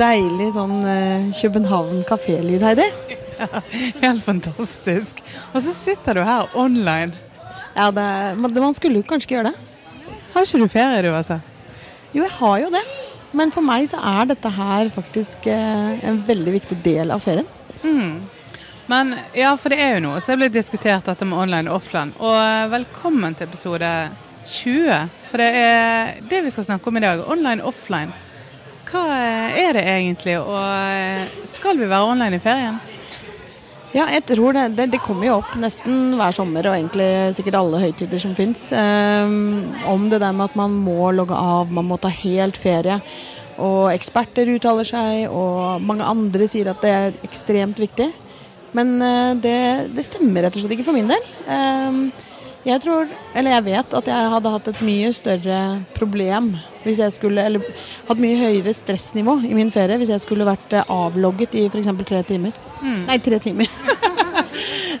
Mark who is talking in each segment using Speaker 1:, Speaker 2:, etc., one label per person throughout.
Speaker 1: deilig sånn eh, København kafélyd, Heidi.
Speaker 2: Helt fantastisk. Og så sitter du her online.
Speaker 1: Ja, det er, man, man skulle jo kanskje ikke gjøre det.
Speaker 2: Har ikke du ferie, du, altså?
Speaker 1: Jo, jeg har jo det. Men for meg så er dette her faktisk eh, en veldig viktig del av ferien.
Speaker 2: Men ja, for det er jo noe så det blir diskutert dette med online og offline. Og eh, velkommen til episode 20. For det er det vi skal snakke om i dag. Online og offline. Hva eh, er det egentlig, og eh, skal vi være online i ferien?
Speaker 1: Ja, jeg tror det, det, det kommer jo opp nesten hver sommer, og egentlig sikkert alle høytider som fins, om det der med at man må logge av, man må ta helt ferie. Og eksperter uttaler seg, og mange andre sier at det er ekstremt viktig. Men uh, det, det stemmer rett og slett ikke for min del. Eh, jeg tror, eller jeg vet, at jeg hadde hatt et mye større problem hvis jeg skulle, eller hatt mye høyere stressnivå i min ferie hvis jeg skulle vært eh, avlogget i f.eks. tre timer. Nei, tre timer.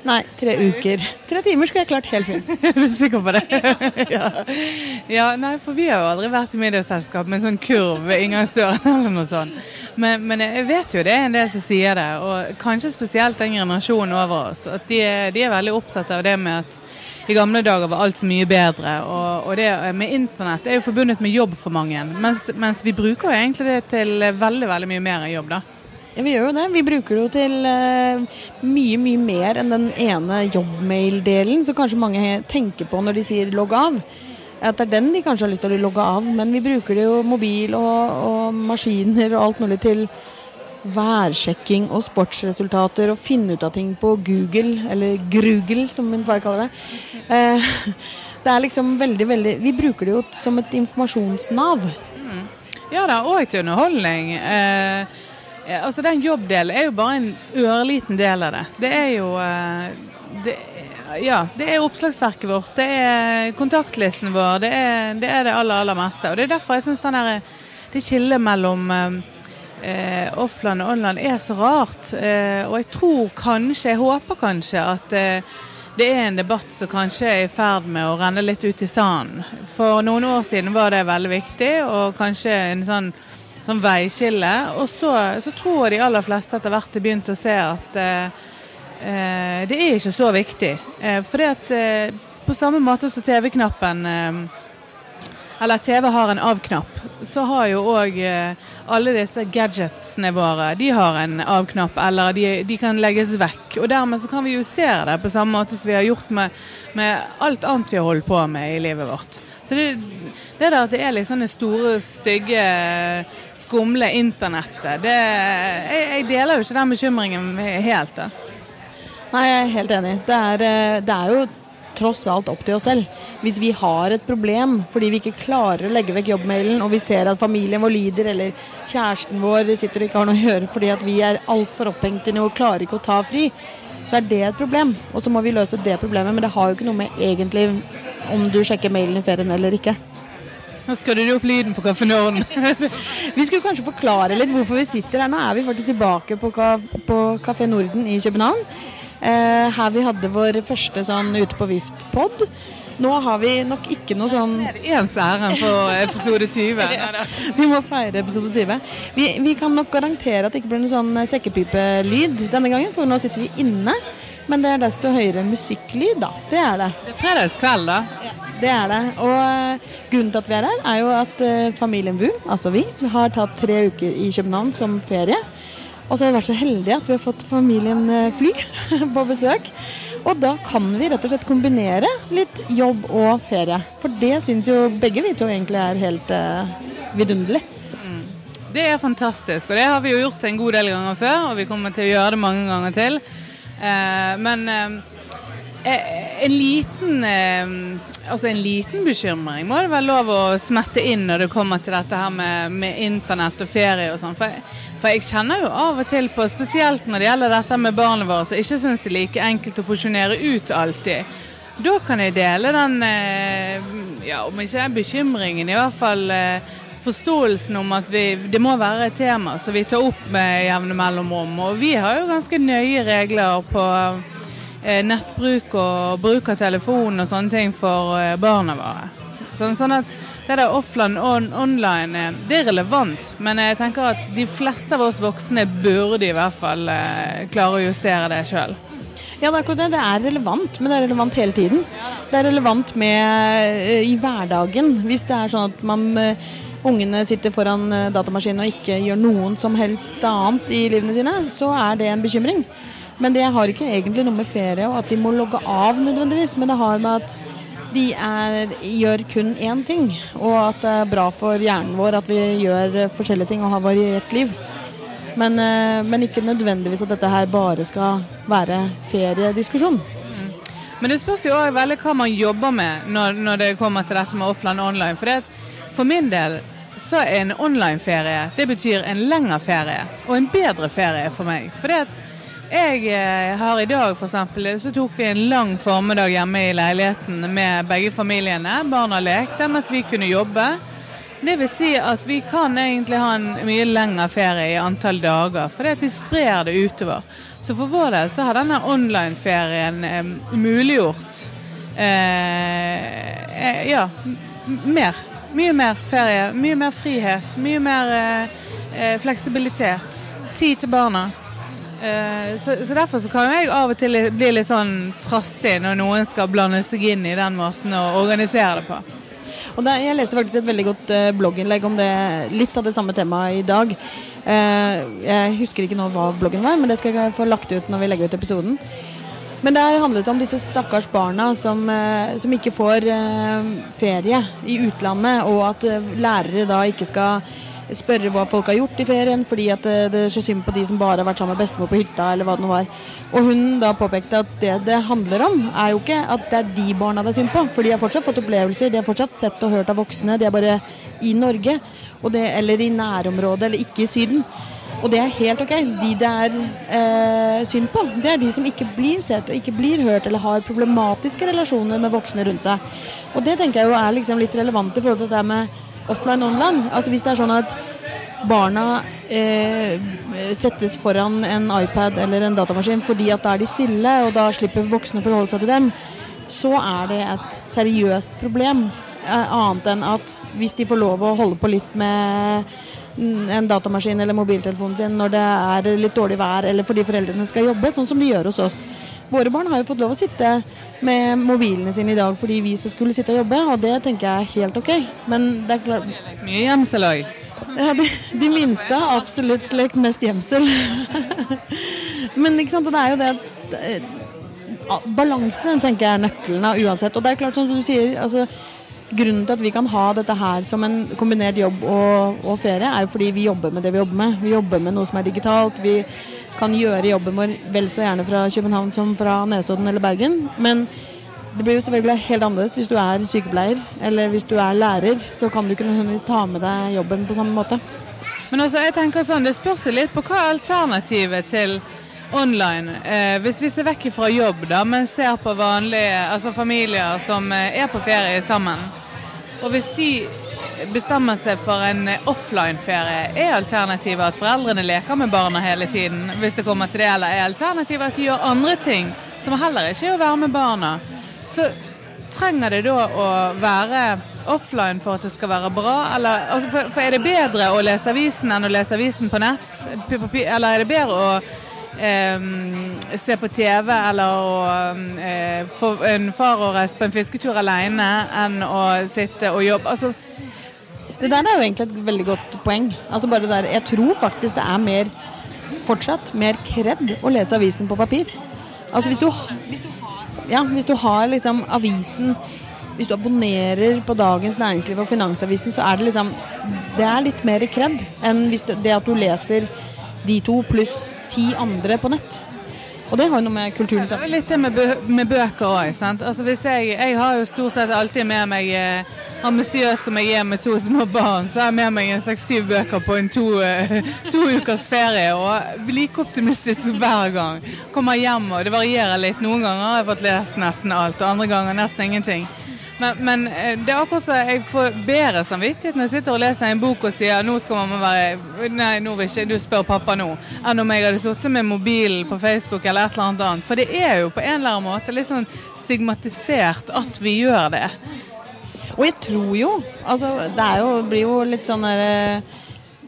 Speaker 1: Nei, tre uker. Tre timer skulle jeg klart helt fint.
Speaker 2: Er du sikker på det? ja. ja, nei, for vi har jo aldri vært i middagsselskap med en sånn kurv ved inngangsdøren eller noe sånt. Men, men jeg vet jo det er en del som sier det, og kanskje spesielt den generasjonen over oss. At de, de er veldig opptatt av det med at i gamle dager var alt så mye bedre. Og, og det med internett er jo forbundet med jobb for mange. Mens, mens vi bruker jo egentlig det til veldig, veldig mye mer enn jobb, da.
Speaker 1: Ja, vi gjør jo det. Vi bruker det jo til eh, mye, mye mer enn den ene jobbmail-delen som kanskje mange tenker på når de sier logg av. At det er den de kanskje har lyst til å logge av. Men vi bruker det jo mobil og, og maskiner og alt mulig til værsjekking og sportsresultater og finne ut av ting på Google, eller Grugel som min far kaller det. Eh, det er liksom veldig, veldig Vi bruker det jo som et informasjonsnav.
Speaker 2: Ja da, og til underholdning. Eh, altså Den jobbdelen er jo bare en ørliten del av det. Det er jo eh, det, Ja, det er oppslagsverket vårt, det er kontaktlisten vår, det er det, er det aller, aller meste. Og det er derfor jeg syns det skillet mellom eh, eh, offline og online er så rart. Eh, og jeg tror kanskje, jeg håper kanskje at eh, det er en debatt som kanskje er i ferd med å renne litt ut i sanden. For noen år siden var det veldig viktig, og kanskje en sånn, sånn veiskille. Og så, så tror jeg de aller fleste etter hvert har begynt å se at eh, eh, det er ikke så viktig. Eh, fordi at eh, på samme måte som TV-knappen eh, eller TV har en av-knapp, så har jo òg eh, alle disse gadgetsene våre de har en av-knapp, eller de, de kan legges vekk. Og dermed så kan vi justere det på samme måte som vi har gjort med, med alt annet vi har holdt på med i livet vårt. Så det, det der at det er liksom det store, stygge, skumle internettet, det, jeg, jeg deler jo ikke den bekymringen helt, da.
Speaker 1: Nei, jeg er helt enig. Det er, eh, det er jo tross alt opp til oss selv. Hvis vi har et problem fordi vi ikke klarer å legge vekk jobbmailen, og vi ser at familien vår lider, eller kjæresten vår sitter og ikke har noe å gjøre fordi at vi er altfor opphengt i noe og klarer ikke å ta fri, så er det et problem. Og så må vi løse det problemet. Men det har jo ikke noe med egentlig om du sjekker mailen i ferien eller ikke.
Speaker 2: Nå skrudde du opp lyden på Kaffe Norden.
Speaker 1: Vi skulle kanskje forklare litt hvorfor vi sitter her. Nå er vi faktisk tilbake på, på Kafé Norden i København. Eh, her vi hadde vår første sånn ute på vift-pod. Nå har vi nok ikke noe sånn
Speaker 2: ens ærend på episode 20?
Speaker 1: Vi må feire episode 20. Vi, vi kan nok garantere at det ikke blir noe sånn sekkepipelyd denne gangen, for nå sitter vi inne. Men det er desto høyere musikklyd, da. Det er det.
Speaker 2: Det er fredagskveld, da.
Speaker 1: Det er det. Og eh, grunnen til at vi er her, er jo at eh, familien VU, altså vi, har tatt tre uker i København som ferie. Og så har vi vært så heldige at vi har fått familien eh, fly på besøk. Og da kan vi rett og slett kombinere litt jobb og ferie. For det syns jo begge vi to egentlig er helt eh, vidunderlig.
Speaker 2: Det er fantastisk, og det har vi jo gjort en god del ganger før, og vi kommer til å gjøre det mange ganger til. Eh, men eh, en liten eh, Altså en liten bekymring må det være lov å smette inn når det kommer til dette her med, med internett og ferie og sånn. For, for jeg kjenner jo av og til på, spesielt når det gjelder dette med barna våre, som ikke syns det er like enkelt å porsjonere ut alltid. Da kan jeg dele den, eh, ja, om ikke den bekymringen, i hvert fall eh, forståelsen om at vi, det må være et tema som vi tar opp med jevne mellomrom. Og vi har jo ganske nøye regler på eh, nettbruk og bruk av telefon og sånne ting for barna våre. Sånn, sånn at det der offline og online, eh, det er relevant. Men jeg tenker at de fleste av oss voksne burde i hvert fall eh, klare å justere det sjøl.
Speaker 1: Ja, det er akkurat det. Det er relevant, men det er relevant hele tiden. Det er relevant med uh, i hverdagen. Hvis det er sånn at man uh, ungene sitter foran datamaskinen og ikke gjør noen som helst annet i livene sine, så er det en bekymring. Men det har ikke egentlig noe med ferie og at de må logge av nødvendigvis, men det har med at de er, gjør kun én ting, og at det er bra for hjernen vår at vi gjør forskjellige ting og har variert liv. Men, eh, men, ikke nødvendigvis at dette her bare skal være feriediskusjon. Mm.
Speaker 2: Men det spørs jo også veldig hva man jobber med når, når, det kommer til dette med offline online. For, det, for min del så er en online-ferie det betyr en lengre ferie, og en bedre ferie for meg. For det at jeg eh, har i dag f.eks. så tok vi en lang formiddag hjemme i leiligheten med begge familiene. Barna lekte mens vi kunne jobbe. Det vil si at vi kan egentlig ha en mye lengre ferie i antall dager, fordi at vi sprer det utover. Så for vår del så har denne online-ferien eh, muliggjort eh, eh, ja, mer. Mye mer ferie, mye mer frihet, mye mer eh, eh fleksibilitet. Tid til barna. Eh, så, så, Derfor så kan jeg av og til bli litt sånn trassig når noen skal blande seg inn i den måten å organisere det på.
Speaker 1: Og der, Jeg leste faktisk et veldig godt eh, blogginnlegg om det, litt av det samme temaet i dag. Eh, jeg husker ikke nå hva bloggen var, men det skal jeg få lagt ut når vi legger ut episoden. Men det handlet om disse stakkars barna som, eh, som ikke får ferie i utlandet, og at lærere da ikke skal spørre hva folk har gjort i ferien, fordi at det, det er så synd på de som bare har vært sammen med bestemor på hytta, eller hva det nå var. Og hun da påpekte at det det handler om, er jo ikke at det er de barna det er synd på, for de har fortsatt fått opplevelser, de har fortsatt sett og hørt av voksne, de er bare i Norge, det, eller i nærområdet, eller ikke i Syden. Og det er helt ok. De det er eh, synd på, det er de som ikke blir sett og ikke blir hørt eller har problematiske relasjoner med voksne rundt seg. Og det tenker jeg jo er liksom litt relevant i forhold til det med offline online. Altså Hvis det er sånn at barna eh, settes foran en iPad eller en datamaskin fordi at da er de stille, og da slipper voksne å forholde seg til dem, så er det et seriøst problem. Eh, annet enn at hvis de får lov å holde på litt med en datamaskin eller mobiltelefonen sin når det er litt dårlig vær, eller fordi foreldrene skal jobbe, sånn som de gjør hos oss. Våre barn har jo fått lov å sitte med mobilene sine i dag fordi vi skulle sitte og jobbe, og det tenker jeg er helt ok. Men det er klart
Speaker 2: Mye gjemsel òg?
Speaker 1: Ja, de, de, minste har absolutt lekt mest gjemsel. Men ikke sant, det er jo det at eh, Balanse tenker jeg er nøkkelen av uansett. Og det er klart, som du sier, altså Grunnen til at vi kan ha dette her som en kombinert jobb og, og, ferie, er jo fordi vi jobber med det vi jobber med. Vi jobber med noe som er digitalt. Vi kan gjøre jobben vår vel så gjerne fra København som fra Nesodden eller Bergen. Men det blir jo selvfølgelig helt annerledes hvis du er sykepleier eller hvis du er lærer. Så kan du ikke nødvendigvis ta med deg jobben på samme måte.
Speaker 2: Men også, jeg tenker sånn, Det spørs litt på hva er alternativet til online. Eh, hvis vi ser vekk fra jobb, da, men ser på vanlige altså familier som eh, er på ferie sammen. Og hvis de bestemmer seg for en offline-ferie, er alternativet at foreldrene leker med barna hele tiden? Hvis det kommer til det, eller er alternativet at de gjør andre ting som heller ikke er å være med barna? Så trenger det da å være offline for at det skal være bra? Eller, altså for, for, er det bedre å lese avisen enn å lese avisen på nett? Eller er det bedre å eh, se på TV eller å eh, få en far å reise på en fisketur alene enn å sitte og jobbe. Altså,
Speaker 1: det der er jo egentlig et veldig godt poeng. Altså bare det der, Jeg tror faktisk det er mer fortsatt mer kred å lese avisen på papir. Altså hvis du, hvis du ja, hvis du har liksom avisen Hvis du abonnerer på Dagens Næringsliv og Finansavisen, så er det liksom Det er litt mer kred enn hvis det, det at du leser de to pluss ti andre på nett. Og det har jo noe med kulturen
Speaker 2: å gjøre. Litt det med, bø med bøker òg. Altså jeg, jeg, har jo stort sett alltid med meg eh, ambisiøs som jeg er med to små barn, så jeg har med meg en seks-syv bøker på en to, eh, to, ukers ferie. Og like optimistisk hver gang. Kommer hjem, og det varierer litt. Noen ganger har jeg fått lest nesten alt, og andre ganger nesten ingenting. Men, men, eh, det er akkurat så jeg får bedre samvittighet når jeg sitter og leser en bok og sier nå skal mamma være Nei, nå vil ikke du spør pappa nå. Enn om jeg hadde sittet med mobilen på Facebook eller et eller annet annet. For det er jo på en eller annen måte litt sånn stigmatisert at vi gjør det.
Speaker 1: Og jeg tror jo Altså, det jo, blir jo litt sånn der, eh,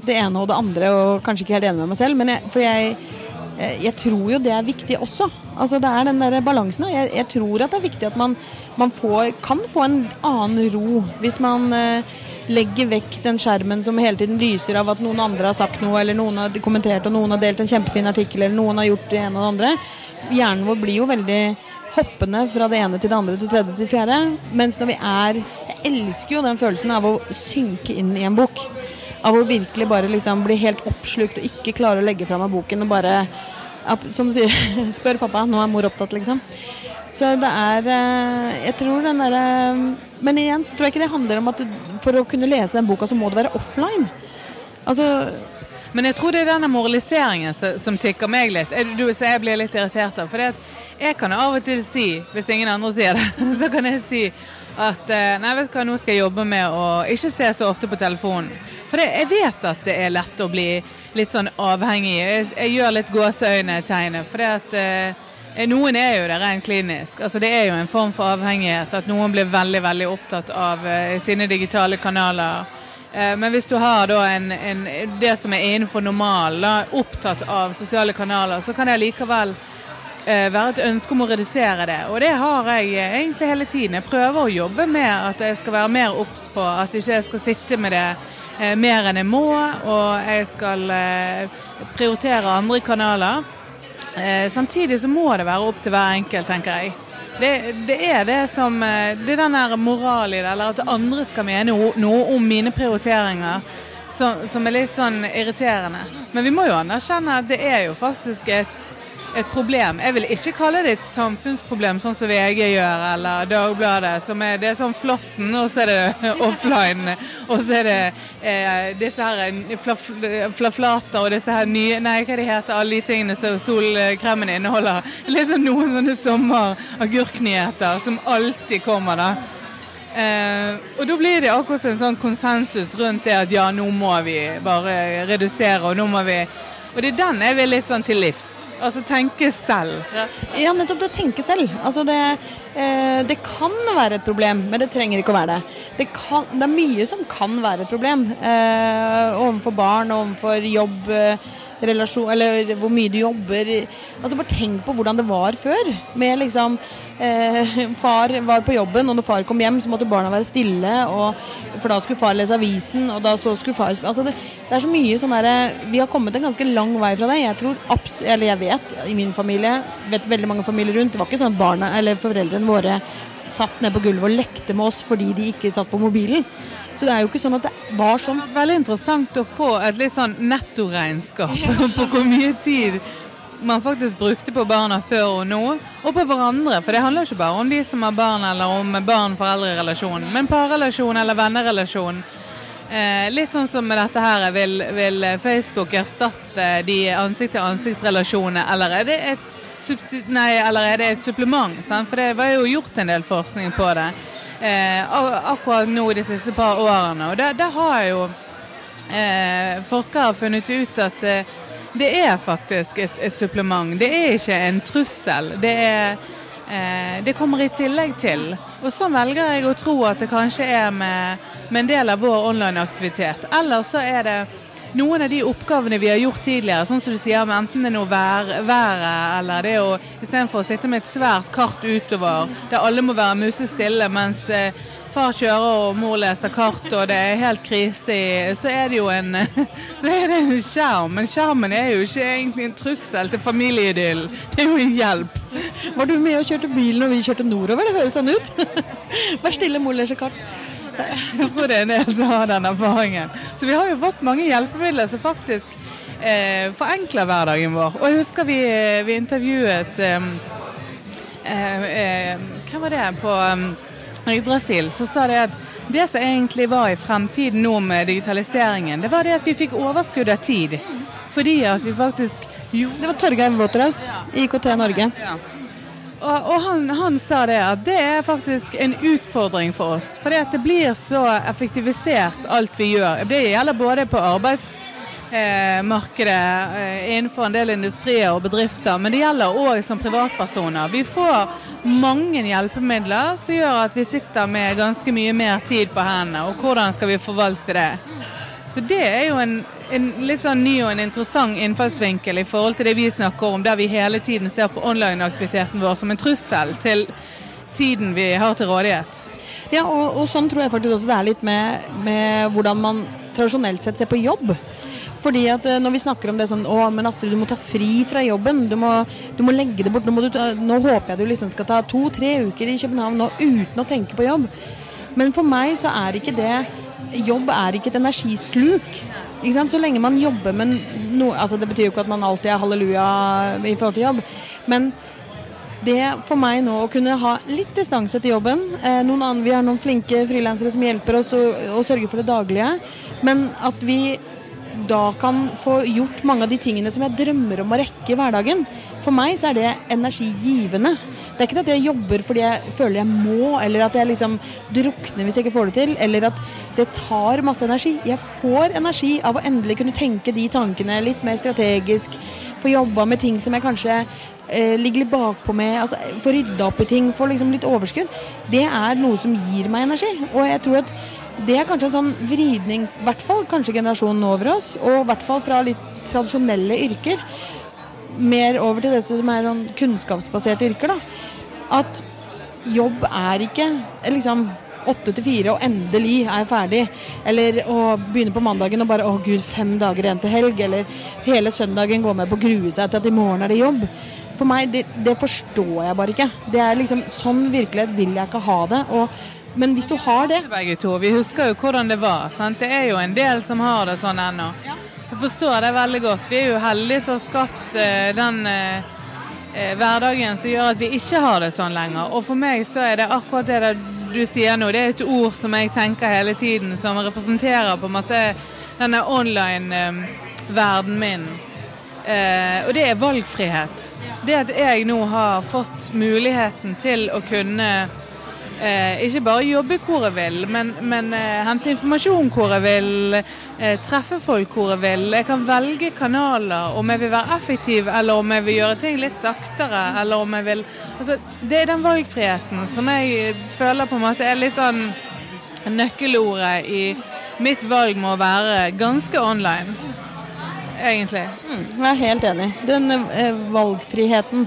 Speaker 1: det ene og det andre, og kanskje ikke helt enig med meg selv, men jeg, for jeg, eh, jeg tror jo det er viktig også. Altså Det er den der balansen. Jeg, jeg tror at det er viktig at man, man får, kan få en annen ro hvis man eh, legger vekk den skjermen som hele tiden lyser av at noen andre har sagt noe, eller noen har kommentert, og noen har delt en kjempefin artikkel, eller noen har gjort det ene og det andre. Hjernen vår blir jo veldig hoppende fra det ene til det andre til tredje til fjerde. Mens når vi er Jeg elsker jo den følelsen av å synke inn i en bok. Av å virkelig bare liksom bli helt oppslukt og ikke klare å legge fra meg boken og bare Som du sier, spør pappa, nå er mor opptatt, liksom. Så det er eh, Jeg tror den derre Men igjen så tror jeg ikke det handler om at du, for å kunne lese den boka, så må du være offline. Altså
Speaker 2: men jeg tror det er denne moraliseringen som, som tikker meg litt. Du, så jeg blir litt irritert av. For jeg kan av og til si, hvis ingen andre sier det, så kan jeg si at eh, nei, vet du hva, nå skal jeg jobbe med å ikke se så ofte på telefonen. For det, jeg vet at det er lett å bli litt sånn avhengig. Jeg, jeg gjør litt gåseøynetegnet. For at eh, Eh, noen er jo det rent klinisk. Altså Det er jo en form for avhengighet. At noen blir veldig veldig opptatt av uh, sine digitale kanaler. Uh, men hvis du har en, en, det som er innenfor normalen, opptatt av sosiale kanaler, så kan det likevel uh, være et ønske om å redusere det. Og det har jeg egentlig hele tiden. Jeg prøver å jobbe med at jeg skal være mer obs på at ikke jeg skal sitte med det mer enn jeg må, og jeg skal prioritere andre kanaler. Eh, samtidig så må det være opp til hver enkelt, tenker jeg. Det, det er det som eh, Det er den der moralen i det, eller at andre skal mene noe om mine prioriteringer, som, som er litt sånn irriterende. Men vi må jo anerkjenne at det er jo faktisk et et problem. Jeg vil ikke kalle det et samfunnsproblem, sånn som VG gjør, eller Dagbladet. som er, Det er sånn Flåtten, og så er det offline. Og så er det eh, disse her flaflater og disse her nye Nei, hva de heter alle de tingene som solkremen inneholder. Liksom noen sånne sommeragurknyheter som alltid kommer, da. Eh, og da blir det akkurat en sånn konsensus rundt det at ja, nå må vi bare redusere, og nå må vi Og det er den jeg vil litt sånn til livs. Altså tenke selv.
Speaker 1: Ja, nettopp det tenke selv. Altså det, eh, det kan være et problem, men det trenger ikke å være det. Det, kan, det er mye som kan være et problem eh, overfor barn, overfor jobb. Eh, relasjon, eller hvor mye du jobber. Altså Bare tenk på hvordan det var før. Med liksom eh, Far var på jobben, og når far kom hjem, så måtte barna være stille. Og, for da skulle far lese avisen, og da så skulle far altså det, det, er så mye sånn derre Vi har kommet en ganske lang vei fra det. Jeg tror eller jeg vet, i min familie, vet veldig mange familier rundt, det var ikke sånn at barna eller foreldrene våre satt ned på gulvet og lekte med oss fordi de ikke satt på mobilen. Så det er jo ikke sånn at det var sånn.
Speaker 2: Det er veldig interessant å få et litt sånn nettoregnskap på hvor mye tid man faktisk brukte på barna før og nå, og på hverandre. For det handler ikke bare om de som har barn, eller om barn-foreldre-relasjonen, men parrelasjon eller vennerelasjon. Eh, litt sånn som med dette her, vil, vil Facebook erstatte de ansikt-til-ansiktsrelasjonene, eller er det et Nei, eller er det et supplement? Sant? For det var jo gjort en del forskning på det eh, akkurat nå de siste par årene. Og der, der har jo eh, forskere funnet ut at eh, det er faktisk et, et, supplement. Det er ikke en trussel. Det, er, eh, det kommer i tillegg til. Og så velger jeg å tro at det kanskje er med, med en del av vår online-aktivitet. Eller så er det noen av de oppgavene vi har gjort tidligere, sånn som du sier, med enten det er noe vær, været eller det å istedenfor å sitte med et svært kart utover der alle må være musestille mens eh, far kjører og mor leser kart og det er helt krise så er det jo en, så det en skjerm. Men skjermen er jo ikke egentlig en trussel til familieidyllen. Det er jo en hjelp.
Speaker 1: Var du med og kjørte bil når vi kjørte nordover? Det høres sånn ut. Vær stille, mor leser kart.
Speaker 2: Jeg tror det er en del som har den erfaringen. Så vi har jo fått mange hjelpemidler som faktisk eh, forenkler hverdagen vår. Og jeg husker vi, vi intervjuet eh, eh, Hvem var det på um, Brasil? Så sa det at det som egentlig var i fremtiden nå med digitaliseringen, det var det at vi fikk overskudd av tid. Fordi at vi faktisk
Speaker 1: jo. Det var Torgeir Waterhouse, IKT Norge. Ja.
Speaker 2: Og, og han, han, sa det at det er faktisk en utfordring for oss. For det blir så effektivisert alt vi gjør. Det gjelder både på arbeidsmarkedet eh, innenfor en del industrier og bedrifter, men det gjelder òg som privatpersoner. Vi får mange hjelpemidler som gjør at vi sitter med ganske mye mer tid på hendene. Og hvordan skal vi forvalte det? Så det er jo en, en litt sånn ny og en interessant innfallsvinkel i forhold til det vi snakker om, der vi hele tiden ser på online-aktiviteten vår som en trussel til tiden vi har til rådighet.
Speaker 1: Ja, og, og sånn tror jeg faktisk også det er litt med, med hvordan man tradisjonelt sett ser på jobb. Fordi at eh, når vi snakker om det sånn Å, men Astrid, du må ta fri fra jobben. Du må, du må legge det bort. Nå, ta, nå, håper jeg du liksom skal ta to-tre uker i København nå uten å tenke på jobb. Men for meg så er ikke det Jobb er ikke et energisluk. Ikke sant? Så lenge man jobber med noe altså Det betyr jo ikke at man alltid er halleluja i forhold til jobb. Men det for meg nå å kunne ha litt distanse til jobben eh, annen, Vi har noen flinke frilansere som hjelper oss å, å sørge for det daglige. Men at vi da kan få gjort mange av de tingene som jeg drømmer om å rekke i hverdagen. For meg så er det energigivende. Det er ikke at jeg jobber fordi jeg føler jeg må, eller at jeg liksom drukner hvis jeg ikke får det til, eller at det tar masse energi. Jeg får energi av å endelig kunne tenke de tankene litt mer strategisk. Få jobba med ting som jeg kanskje eh, ligger litt bakpå med. altså Få rydda opp i ting, få liksom litt overskudd. Det er noe som gir meg energi. Og jeg tror at det er kanskje en sånn vridning, i hvert fall kanskje generasjonen over oss, og i hvert fall fra litt tradisjonelle yrker, mer over til disse som er sånn kunnskapsbaserte yrker. da. At jobb er ikke liksom åtte til fire og endelig er jeg ferdig. Eller å begynne på mandagen og bare å gud, fem dager igjen til helg. Eller hele søndagen gå med på å grue seg til at i morgen er det jobb. For meg, det, det forstår jeg bare ikke. Det er liksom, Sånn virkelighet vil jeg ikke ha det. og men hvis du har det
Speaker 2: Begge to. Vi husker jo hvordan det var. Sant? Det er jo en del som har det sånn ennå. Jeg forstår det veldig godt. Vi er jo heldige som har skapt uh, den uh, hverdagen som gjør at vi ikke har det sånn lenger. Og for meg så er det akkurat det du sier nå. Det er et ord som jeg tenker hele tiden, som representerer på en måte denne online-verdenen min. Uh, og det er valgfrihet. Det at jeg nå har fått muligheten til å kunne eh, ikke bare jobbe hvor jeg vil, men, men eh, hente informasjon hvor jeg vil, eh, treffe folk hvor jeg vil. Jeg kan velge kanaler, om jeg vil være effektiv, eller om jeg vil gjøre ting litt saktere, eller om jeg vil altså, Det er den valgfriheten som jeg føler på en måte er litt sånn nøkkelordet i mitt valg må være ganske online. Egentlig.
Speaker 1: Mm, jeg er helt enig. Den eh, valgfriheten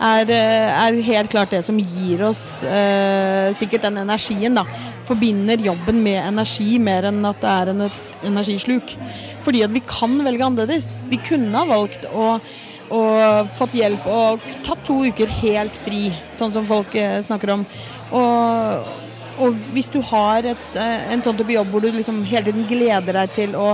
Speaker 1: er, eh, er, helt klart det som gir oss eh, sikkert den energien. da. Forbinder jobben med energi mer enn at det er en energisluk. Fordi at vi kan velge annerledes. Vi kunne ha valgt å, og fått hjelp og tatt to uker helt fri, sånn som folk eh, snakker om. Og, og hvis du har et, eh, en sånn type jobb hvor du liksom hele tiden gleder deg til å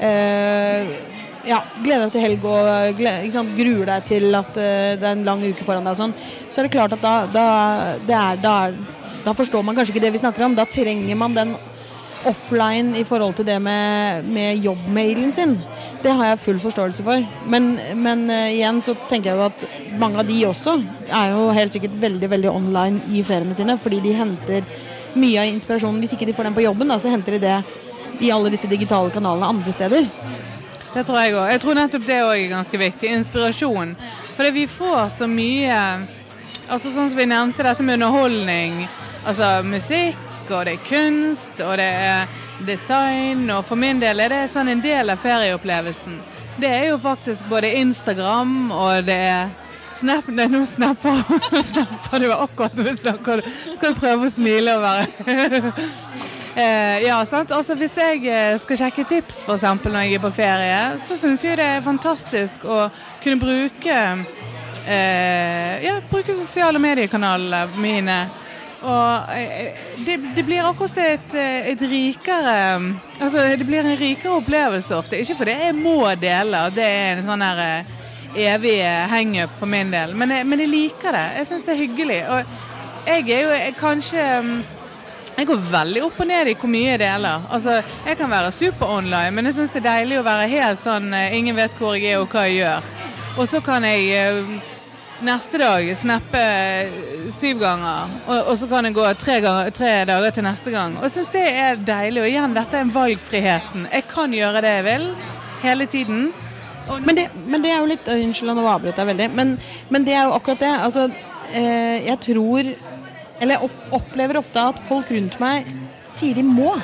Speaker 1: eh, ja, gleder deg til helg og gleder, gruer deg til at uh, det er en lang uke foran deg, og sånn, så er det klart at da, da, er, da, er, da, forstår man kanskje ikke det vi snakker om. Da trenger man den offline i forhold til det med, med jobbmailen sin. Det har jeg full forståelse for. Men, men uh, igjen så tenker jeg jo at mange av de også er jo helt sikkert veldig veldig online i feriene sine, fordi de henter mye av inspirasjonen. Hvis ikke de får den på jobben, da, så henter de det i alle disse digitale kanalene andre steder.
Speaker 2: Det tror jeg òg. Jeg tror nettopp det òg er ganske viktig. Inspirasjon. Fordi vi får så mye Altså Sånn som vi nevnte dette med underholdning. Altså musikk, og det er kunst, og det er design. Og for min del er det sånn en del av ferieopplevelsen. Det er jo faktisk både Instagram og det er Snap, nei, nå snapper, snapper du akkurat du snakker. Du prøve å smile og være Eh, ja, sant? Altså, hvis jeg eh, skal sjekke tips for eksempel, når jeg er på ferie, så syns jeg det er fantastisk å kunne bruke eh, ja, bruke sosiale mediekanalene mine. Og eh, det, det, blir akkurat et, eh, et, rikere Altså, det blir en rikere opplevelse ofte. Ikke fordi jeg må dele, det er en sånn her evig hangup for min del, men jeg, men jeg liker det. Jeg syns det er hyggelig. Og jeg er jo jeg, kanskje jeg går veldig opp og ned i hvor mye jeg deler. Altså, jeg kan være super-online, men jeg syns det er deilig å være helt sånn eh, ingen vet hvor jeg er og hva jeg gjør. Og så kan jeg eh, neste dag snappe eh, syv ganger, og, og så kan jeg gå tre, ganger, tre, dager til neste gang. Og jeg syns det er deilig. Og igjen, dette er valgfriheten. Jeg kan gjøre det jeg vil hele tiden.
Speaker 1: Men det, men det, er jo litt Unnskyld, nå avbryter jeg veldig. Men, men, det er jo akkurat det. Altså, jeg tror Eller opplever ofte at folk rundt meg sier de må.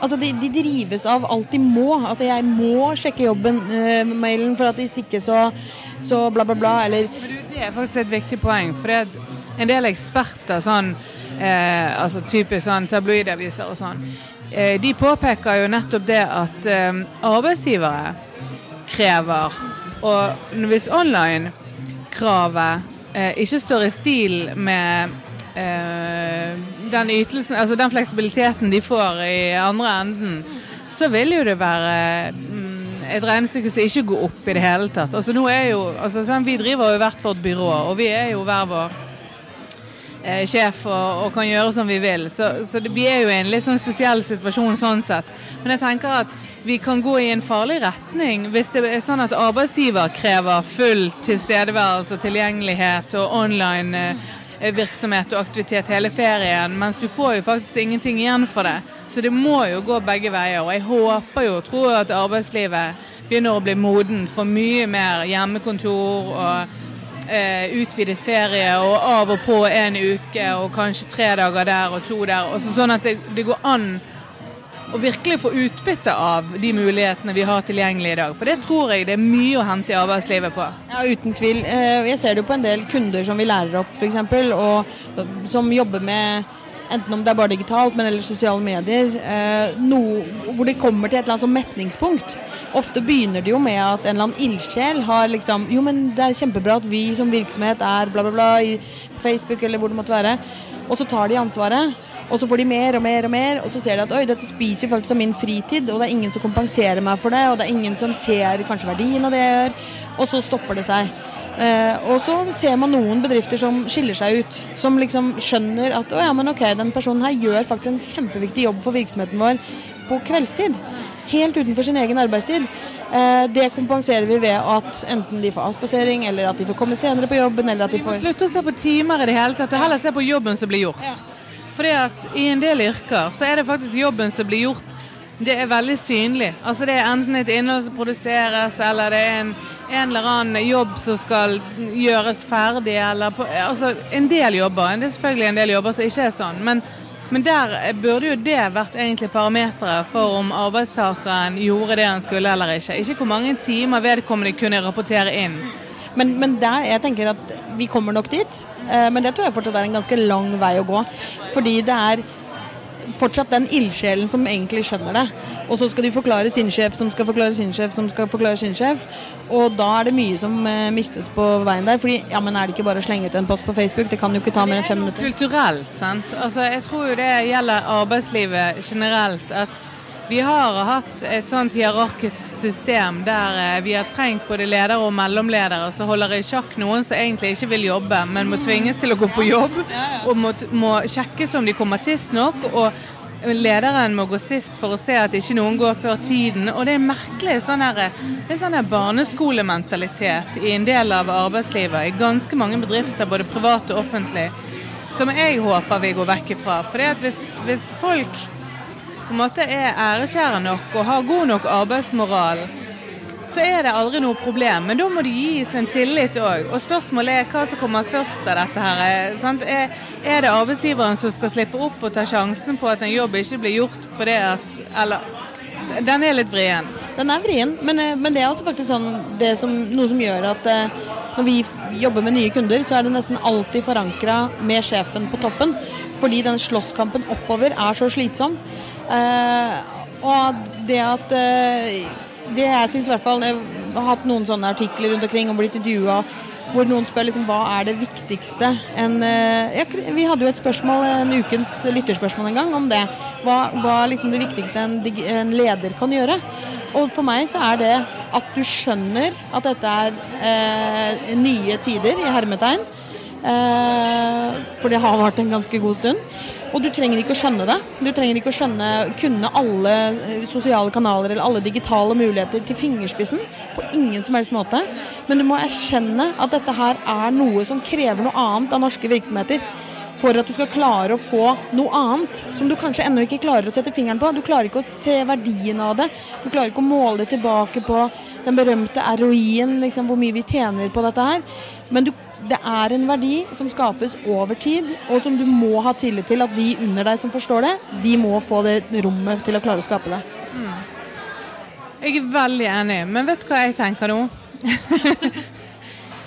Speaker 1: Altså, de, de drives av alt de må. Altså, jeg må sjekke jobben-mailen, eh, for at hvis ikke så, så bla, bla, bla, eller
Speaker 2: Det er faktisk et viktig poeng. For det er en del eksperter, sånn eh, altså typisk sånn tabloidaviser og sånn, eh, de påpeker jo nettopp det at eh, arbeidsgivere krever, og hvis online-kravet eh, ikke står i stil med den ytelsen, altså den fleksibiliteten de får i andre enden, så vil jo det være mm, et regnestykke som ikke går opp i det hele tatt. Altså nå er jo, altså sånn, Vi driver jo hvert vårt byrå, og vi er jo hver vår eh, sjef og, og, kan gjøre som vi vil. Så, så det, vi er jo i en litt sånn spesiell situasjon sånn sett. Men jeg tenker at vi kan gå i en farlig retning hvis det er sånn at arbeidsgiver krever full tilstedeværelse og tilgjengelighet og online eh, Eh, virksomhet og aktivitet hele ferien, mens du får jo faktisk ingenting igjen for det. Så det må jo gå begge veier. Og jeg håper jo, og tror at arbeidslivet begynner å bli moden for mye mer hjemmekontor og eh, utvidet ferie og av og på en uke og kanskje tre dager der og to der. Også sånn at det, det går an og virkelig få utbytte av de mulighetene vi har tilgjengelig i dag. For det tror jeg det er mye å hente i arbeidslivet på.
Speaker 1: Ja, uten tvil. Eh, jeg ser det jo på en del kunder som vi lærer opp, f.eks., og som jobber med enten om det er bare digitalt, men eller sosiale medier, Noe, hvor de kommer til et eller annet som metningspunkt. Ofte begynner det jo med at en eller annen ildsjel har liksom Jo, men det er kjempebra at vi som virksomhet er bla, bla, bla i Facebook eller hvor det måtte være. Og så tar de ansvaret. Og så får de mer og mer og mer, og så ser de at oi, dette spiser jo faktisk av min fritid, og det er ingen som kompenserer meg for det, og det er ingen som ser kanskje verdien av det jeg gjør, og så stopper det seg. Eh, og så ser man noen bedrifter som skiller seg ut, som liksom skjønner at å ja, men ok, den personen her gjør faktisk en kjempeviktig jobb for virksomheten vår på kveldstid. Helt utenfor sin egen arbeidstid. Eh, det kompenserer vi ved at enten de får avspasering, eller at de får komme senere på jobben, eller at de får
Speaker 2: Slutt å se på timer i det hele tatt, og heller se på jobben som blir gjort. Ja. Fordi at i en del yrker så er det faktisk jobben som blir gjort, det er veldig synlig. Altså det er enten et innhold som produseres, eller det er en, en eller annen jobb som skal gjøres ferdig, eller på, Altså en del jobber. Det er selvfølgelig en del jobber som ikke er sånn. Men, men der burde jo det vært egentlig parameteret for om arbeidstakeren gjorde det han skulle eller ikke. Ikke hvor mange timer vedkommende kunne rapportere inn.
Speaker 1: Men, men der, jeg tenker at vi kommer nok dit. Eh, men det tror jeg fortsatt er en ganske lang vei å gå. Fordi det er fortsatt den ildsjelen som egentlig skjønner det. Og så skal de forklare sin sjef, som skal forklare sin sjef, som skal forklare sin sjef. Og da er det mye som uh, mistes på veien der. Fordi ja, men er det ikke bare å slenge ut en post på Facebook? Det kan jo ikke ta mer enn fem minutter.
Speaker 2: Kulturelt, sant. Altså, jeg tror jo det gjelder arbeidslivet generelt. at vi har hatt et sånt hierarkisk system der eh, vi har trengt både ledere og mellomledere som holder i sjakk noen som egentlig ikke vil jobbe, men må tvinges til å gå på jobb. Og må, må sjekkes om de kommer tidsnok. og Lederen må gå sist for å se at ikke noen går før tiden. Og det er merkelig sånn her, det er sånn her barneskolementalitet i en del av arbeidslivet i ganske mange bedrifter, både private og offentlige, som jeg håper vi går vekk ifra. For hvis, hvis folk på en måte er ærekjære nok og har god nok arbeidsmoral, så er det aldri noe problem. Men da må det gis en tillit òg. Og spørsmålet er hva som kommer først av dette her. Er, er, det arbeidsgiveren som skal slippe opp og ta sjansen på at en jobb ikke blir gjort fordi at Eller den er litt vrien.
Speaker 1: Den er vrien, men, eh, men, det er også faktisk sånn, det som, noe som gjør at eh, når vi jobber med nye kunder, så er det nesten alltid forankra med sjefen på toppen. Fordi den slåsskampen oppover er så slitsom. Uh, og det at uh, Det jeg syns i hvert fall Jeg har hatt noen sånne artikler rundt omkring og blitt intervjua hvor noen spør liksom, hva er det viktigste en, uh, ja, Vi hadde jo et spørsmål, en ukens lytterspørsmål en gang om det. Hva, hva er liksom det viktigste en, en, leder kan gjøre? Og for meg så er det at du skjønner at dette er nye tider, i hermetegn. for det har vart en ganske god stund. Og du trenger ikke å skjønne det. Du trenger ikke å skjønne, kunne alle eh, sosiale kanaler eller alle digitale muligheter til fingerspissen. På ingen som helst måte. Men du må erkjenne at dette her er noe som krever noe annet av norske virksomheter. For at du skal klare å få noe annet som du kanskje ennå ikke klarer å sette fingeren på. Du klarer ikke å se verdien av det. Du klarer ikke å måle det tilbake på den berømte ROI-en, liksom, hvor mye vi tjener på dette her. Men du det er en verdi som skapes over tid, og som du må ha tillit til at de under deg som forstår det, de må få det rommet til å klare å skape det. Mm.
Speaker 2: Jeg er veldig enig, men vet du hva jeg tenker nå?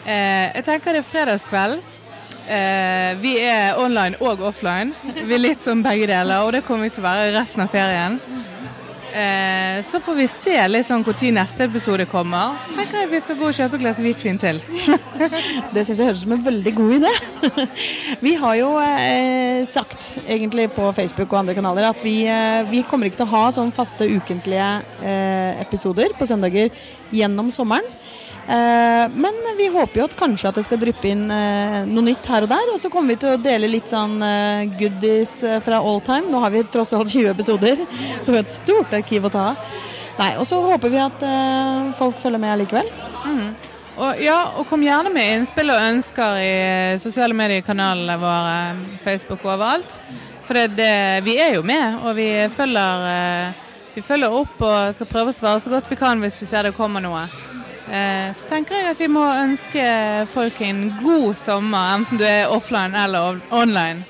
Speaker 2: eh, jeg tenker det er fredagskveld. Eh, vi er online og offline. Vi er litt som begge deler, og det kommer vi til å være resten av ferien. Eh, så får vi se liksom når neste episode kommer. Så tenker jeg vi skal gå og kjøpe et glass hvitvin til.
Speaker 1: det syns jeg høres ut som en veldig god idé. vi har jo eh, sagt egentlig på Facebook og andre kanaler at vi, eh, vi kommer ikke til å ha sånn faste ukentlige eh, episoder på søndager gjennom sommeren. Eh, men vi håper jo at kanskje at det skal dryppe inn eh, noe nytt her og der. Og så kommer vi til å dele litt sånn eh, goodies fra all time. Nå har vi tross alt 20 episoder, så vi har et stort arkiv å ta av. Og så håper vi at folk følger med likevel. Mm.
Speaker 2: Og, ja, og kom gjerne med innspill og ønsker i sosiale mediekanalene våre, Facebook og overalt. For det, det, vi er jo med, og vi følger, vi følger opp og skal prøve å svare så godt vi kan hvis vi ser det kommer noe. Eh, så tenker jeg at vi må ønske folk en god sommer, enten du er offline eller online.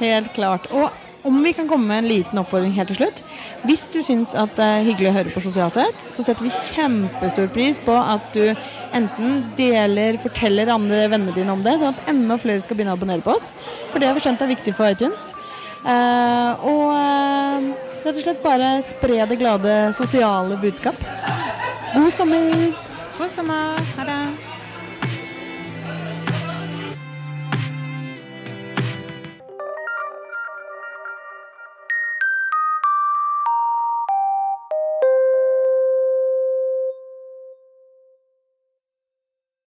Speaker 1: Helt klart. Og om vi kan komme med en liten oppfordring helt til slutt. Hvis du syns at det er hyggelig å høre på Sosialt sett, så setter vi kjempestor pris på at du enten deler, forteller andre vennene dine om det, sånn at enda flere skal begynne å abonnere på oss. For det har vi skjønt er viktig for iTunes. Uh, og uh, rett og slett bare spre det glade sosiale budskap. God sommer!
Speaker 2: God sommer. Ha det.